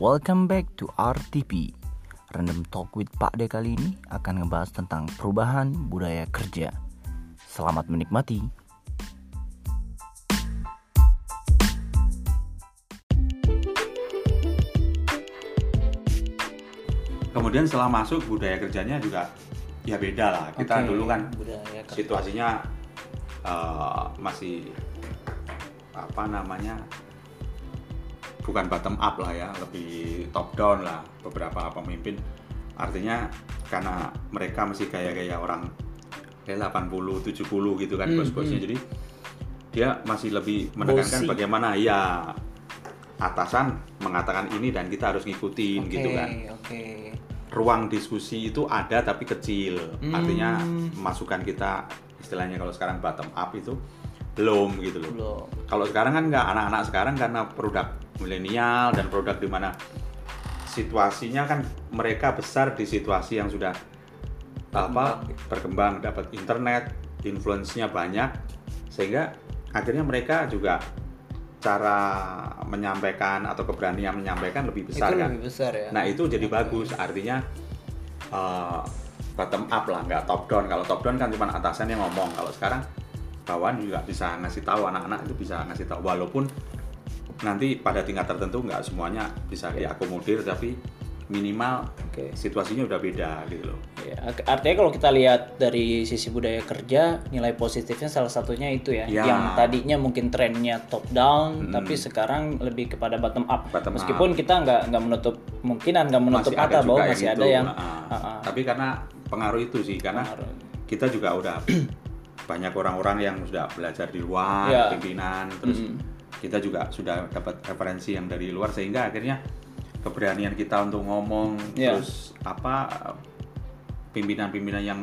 Welcome back to RTP. Random Talk with Pak De kali ini akan ngebahas tentang perubahan budaya kerja. Selamat menikmati. Kemudian setelah masuk budaya kerjanya juga ya beda lah. Kita Oke, dulu kan situasinya eh, masih apa namanya bukan bottom up lah ya, lebih top down lah beberapa pemimpin. Artinya karena mereka masih gaya-gaya orang kayak 80 70 gitu kan Hmm, bos-bosnya. hmm. Jadi dia masih lebih menekankan Bossy. bagaimana ya atasan mengatakan ini dan kita harus ngikutin Oke, gitu kan Oke. ruang diskusi itu ada tapi kecil. Hmm. Artinya masukan kita istilahnya kalau sekarang bottom up itu belum gitu loh. Belum. Kalau sekarang kan nggak anak-anak sekarang karena produk milenial dan produk di mana situasinya kan mereka besar di situasi yang sudah apa berkembang dapat internet, influence-nya banyak sehingga akhirnya mereka juga cara menyampaikan atau keberanian menyampaikan lebih besar Itu kan. lebih besar ya. Nah itu jadi bagus, artinya uh, bottom up lah, nggak top down. Kalau top down kan cuma atasan yang ngomong. Kalau sekarang bawahan juga bisa ngasih tahu anak-anak itu bisa ngasih tahu. Walaupun nanti pada tingkat tertentu nggak semuanya bisa diakomodir, tapi minimal Oke. situasinya udah beda gitu loh. Ya, art- artinya kalau kita lihat dari sisi budaya kerja, nilai positifnya salah satunya itu ya, Ya. yang tadinya mungkin trennya top down, tapi sekarang lebih kepada bottom up. Bottom Meskipun kita nggak nggak menutup kemungkinan, nggak menutup Masih bahwa masih ada yang ah. ah, ah. Tapi karena pengaruh itu sih, karena Pengaruh. kita juga udah banyak orang-orang yang sudah belajar di luar, Ya. pimpinan, terus kita juga sudah dapat referensi yang dari luar sehingga akhirnya keberanian kita untuk ngomong, Ya. terus apa pimpinan-pimpinan yang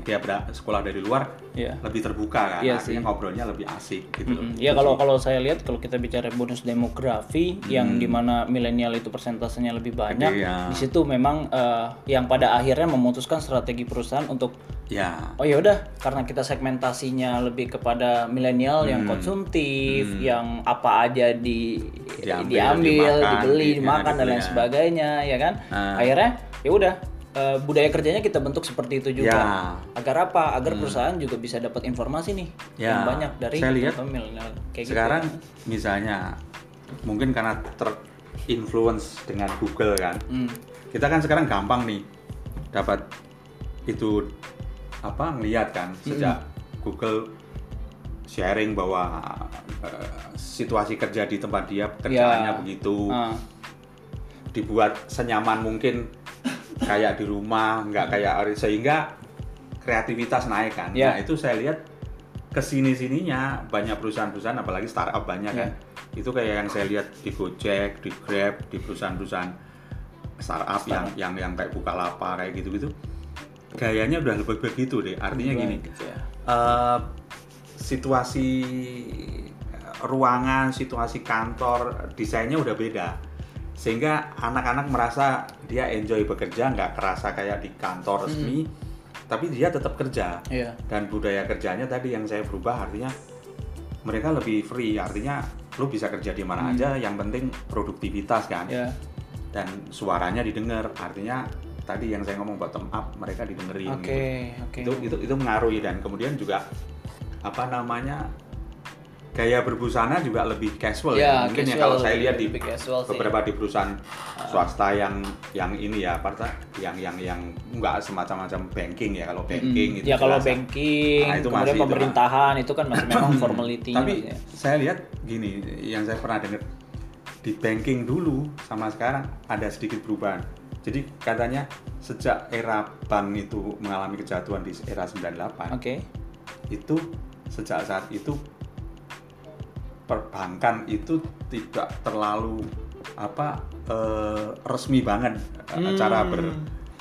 dia ber- sekolah dari luar Ya. lebih terbuka kan, Iya artinya sih. ngobrolnya lebih asik gitu. Mm, Ya kalau kalau saya lihat kalau kita bicara bonus demografi yang di mana milenial itu persentasenya lebih banyak, Gede, ya. di situ memang eh, yang pada akhirnya memutuskan strategi perusahaan untuk Ya, Oh ya udah, karena kita segmentasinya lebih kepada milenial yang Hmm. konsumtif, yang apa aja di Diambil, diambil, dimakan, dibeli, di- dimakan dan lain ya. sebagainya, ya kan? Ah. Akhirnya ya udah eh, budaya kerjanya kita bentuk seperti itu juga. Ya. Hmm. Agar apa? Agar perusahaan juga bisa dapat informasi nih Ya, yang banyak dari saya lihat milenial kayak sekarang gitu. misalnya mungkin karena terinfluence dengan Google kan Hmm. kita kan sekarang gampang nih dapat itu apa ngelihat kan sejak Google sharing bahwa eh, situasi kerja di tempat dia kerjaannya Ya. begitu Ah. dibuat senyaman mungkin kayak di rumah nggak kayak sehingga kreativitas naik kan. Ya. nah itu saya lihat ke sini sininya banyak perusahaan-perusahaan apalagi startup banyak kan itu kayak yang saya lihat di Gojek di Grab di perusahaan-perusahaan startup, yang yang yang kayak Bukalapak kayak gitu-gitu. Gayanya udah lebih begitu deh. Artinya gini Gitu ya. eh, situasi ruangan, situasi kantor, desainnya udah beda. Sehingga anak-anak merasa dia enjoy bekerja, nggak kerasa kayak di kantor resmi, tapi dia tetap kerja. Iya. Dan budaya kerjanya tadi yang saya berubah artinya mereka lebih free, artinya lu bisa kerja di mana aja, yang penting produktivitas kan. Ya. Dan suaranya didengar, artinya tadi yang saya ngomong bottom up mereka didengerin Oke, gitu oke. itu itu itu mengaruhi dan kemudian juga apa namanya gaya berbusana juga lebih casual Ya, ya, mungkin ya casual, kalau saya lihat di casual sih. beberapa di perusahaan swasta yang yang ini ya apa yang yang yang enggak semacam-macam banking ya kalau banking itu ya kalau jelas. banking, Nah, itu kemudian masih itu, pemerintahan itu kan masih memang formality tapi saya lihat gini yang saya pernah dengar di banking dulu sama sekarang ada sedikit perubahan jadi katanya sejak era bank itu mengalami kejatuhan di era 98 Oke. itu sejak saat itu perbankan itu tidak terlalu apa eh, resmi banget eh, cara ber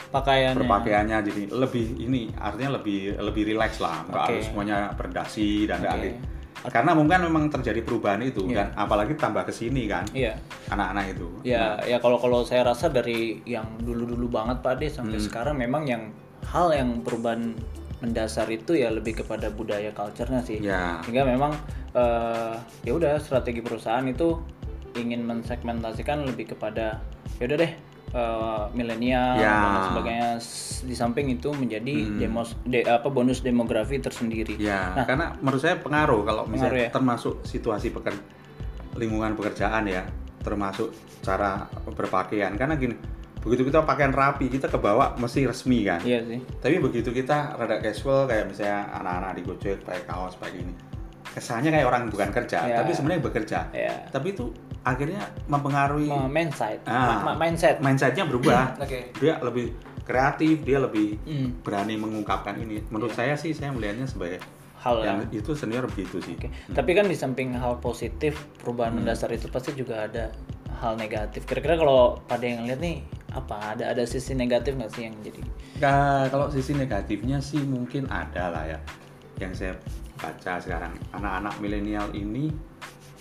Pakaiannya. berpakaiannya jadi lebih ini artinya lebih lebih rileks lah nggak harus semuanya berdasi dan ada- karena mungkin memang terjadi perubahan itu Iya. dan apalagi tambah ke sini kan Iya. anak-anak itu Ya, ya kalau kalau saya rasa dari yang dulu-dulu banget Pak De sampai Hmm. sekarang memang yang hal yang perubahan mendasar itu ya lebih kepada budaya culture-nya sih. ya Sehingga memang eh, ya udah strategi perusahaan itu ingin mensegmentasikan lebih kepada ya udah deh eh, milenial Ya. dan sebagainya di samping itu menjadi demos de- apa bonus demografi tersendiri. Ya, karena menurut saya pengaruh kalau misalnya Pengaruh ya? termasuk situasi peker- lingkungan pekerjaan ya, termasuk cara berpakaian. Karena gini, begitu kita pakaian rapi, kita kebawa mesti resmi kan. Iya sih. Tapi begitu kita rada casual kayak misalnya anak-anak di Gojek pakai kaos pakai gini. Kesannya kayak orang bukan kerja, Ya. tapi sebenarnya bekerja. Ya. Tapi itu akhirnya mempengaruhi mindset, Ah. Mindset. mindsetnya berubah. Oke. Dia lebih kreatif, dia lebih Hmm. berani mengungkapkan ini. Menurut saya sih saya melihatnya sebagai Hal yang yang itu senior begitu sih. Oke. Tapi kan di samping hal positif perubahan Hmm. mendasar itu pasti juga ada hal negatif. Kira-kira kalau pada yang lihat nih apa ada ada sisi negatif nggak sih yang jadi Nah, kalau sisi negatifnya sih mungkin ada lah ya. Yang saya baca sekarang anak-anak milenial ini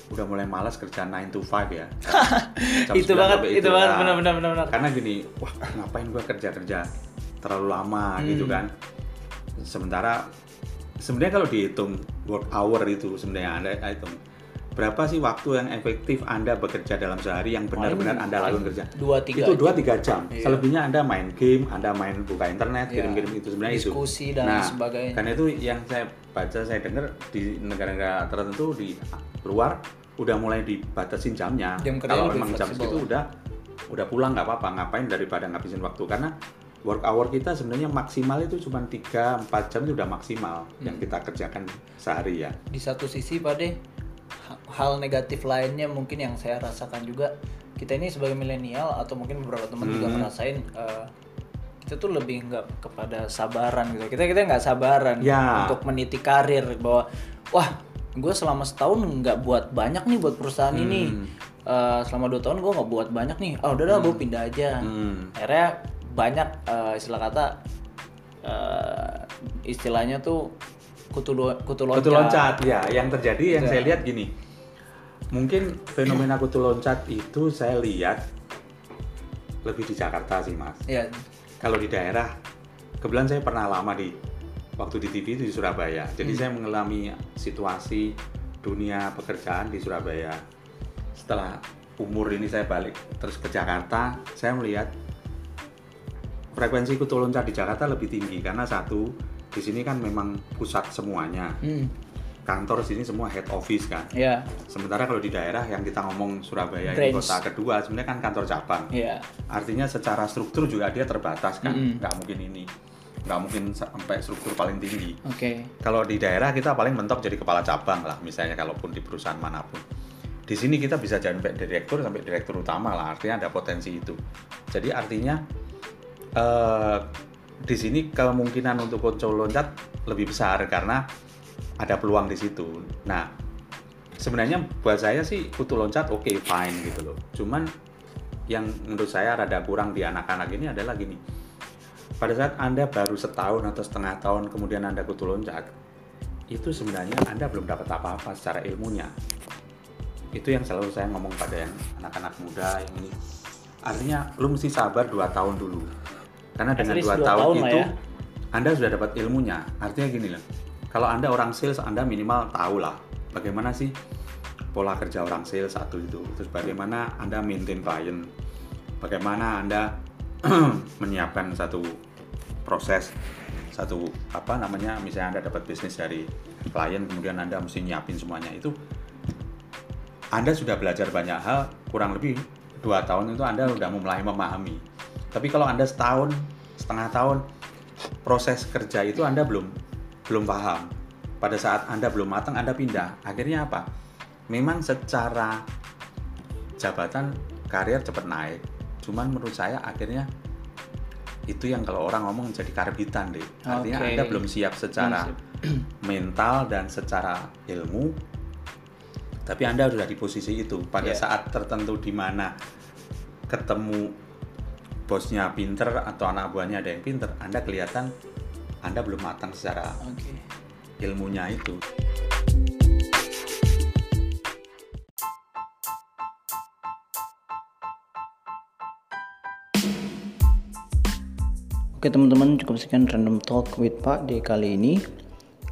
udah mulai malas kerja 9 to 5 ya. Itu 9 banget sampai itu banget benar-benar benar-benar. Karena gini, wah ngapain gua kerja-kerja terlalu lama gitu Hmm. kan. Sementara sebenarnya kalau dihitung work hour itu sebenarnya Anda hitung berapa sih waktu yang efektif Anda bekerja dalam sehari yang benar-benar Anda lakukan kerja? dua, tiga itu jam. 2 3 jam. Iya. Selebihnya Anda main game, Anda main buka internet, Iya. kirim-kirim itu sebenarnya itu. Diskusi dan nah, sebagainya. Karena itu yang saya baca, saya dengar di negara-negara tertentu di luar udah mulai dibatasin jamnya. Jam Kalau memang jam segitu udah udah pulang nggak apa-apa, ngapain daripada ngabisin waktu karena work hour kita sebenarnya maksimal itu cuma 3 4 jam itu udah maksimal yang Hmm. kita kerjakan sehari ya. Di satu sisi pada hal negatif lainnya mungkin yang saya rasakan juga kita ini sebagai milenial atau mungkin beberapa teman juga Hmm. ngerasain eh, kita tuh lebih nggak kepada sabaran gitu kita kita nggak sabaran Ya. untuk meniti karir bahwa wah gue selama setahun nggak buat banyak nih buat perusahaan ini Hmm. Eh, selama dua tahun gue nggak buat banyak nih oh udah dah gue pindah aja Hmm. akhirnya banyak eh, istilah kata eh, istilahnya tuh kutu lo- kutu loncat, Kutu loncat ya, yang terjadi yang Iya. saya lihat gini. Mungkin fenomena kutu loncat itu saya lihat lebih di Jakarta sih, Mas. ya Kalau di daerah, kebetulan saya pernah lama di waktu di TV itu di Surabaya. Jadi Hmm. saya mengalami situasi dunia pekerjaan di Surabaya. Setelah umur ini saya balik terus ke Jakarta, saya melihat frekuensi kutu loncat di Jakarta lebih tinggi karena satu di sini kan memang pusat semuanya. Hmm, kantor sini semua head office kan. Ya sementara kalau di daerah yang kita ngomong Surabaya ini kota kedua sebenarnya kan kantor cabang. Ya artinya secara struktur juga dia terbatas kan. Mm-mm. nggak mungkin ini. Nggak mungkin sampai struktur paling tinggi. Oke. Kalau di daerah kita paling mentok jadi kepala cabang lah misalnya kalaupun di perusahaan mana pun. Di sini kita bisa jadi sampai direktur sampai direktur utama lah. Artinya ada potensi itu. Jadi artinya eh, di sini kemungkinan untuk kocok loncat lebih besar karena ada peluang di situ. Nah sebenarnya buat saya sih kutu loncat oke fine gitu loh. Cuman yang menurut saya rada kurang di anak-anak ini adalah gini. Pada saat anda baru setahun atau setengah tahun kemudian anda kutu loncat itu sebenarnya anda belum dapat apa-apa secara ilmunya. Itu yang selalu saya ngomong pada yang anak-anak muda yang ini. Artinya lu mesti sabar 2 tahun dulu karena At dengan least 2 dua tahun, tahun itu ya. anda sudah dapat ilmunya. Artinya gini loh kalau anda orang sales anda minimal tahu lah bagaimana sih pola kerja orang sales satu itu. Terus bagaimana anda maintain klien bagaimana anda menyiapkan satu proses satu apa namanya misalnya anda dapat bisnis dari klien kemudian anda mesti nyiapin semuanya itu anda sudah belajar banyak hal kurang lebih dua tahun itu anda sudah mulai memahami tapi kalau anda setahun setengah tahun proses kerja itu anda belum belum paham. Pada saat anda belum matang anda pindah. Akhirnya apa? Memang secara jabatan karir cepat naik. Cuman menurut saya akhirnya itu yang kalau orang ngomong jadi karbitan deh. Artinya Oke. anda belum siap secara Hmm, mental dan secara ilmu. Tapi anda sudah di posisi itu. Pada Iya. saat tertentu di mana ketemu bosnya pinter atau anak buahnya ada yang pinter anda kelihatan anda belum matang secara oke. ilmunya itu. Oke teman-teman cukup sekian random talk with Pak di kali ini.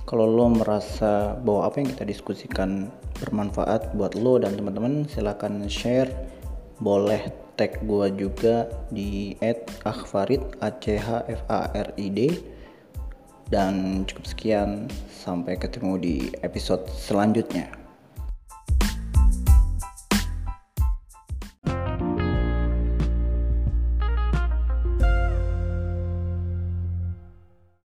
kalau lo merasa bahwa apa yang kita diskusikan bermanfaat buat lo dan teman-teman silahkan share. Boleh tag gua juga di @akhfarid a c h f a r i d. Dan cukup sekian sampai ketemu di episode selanjutnya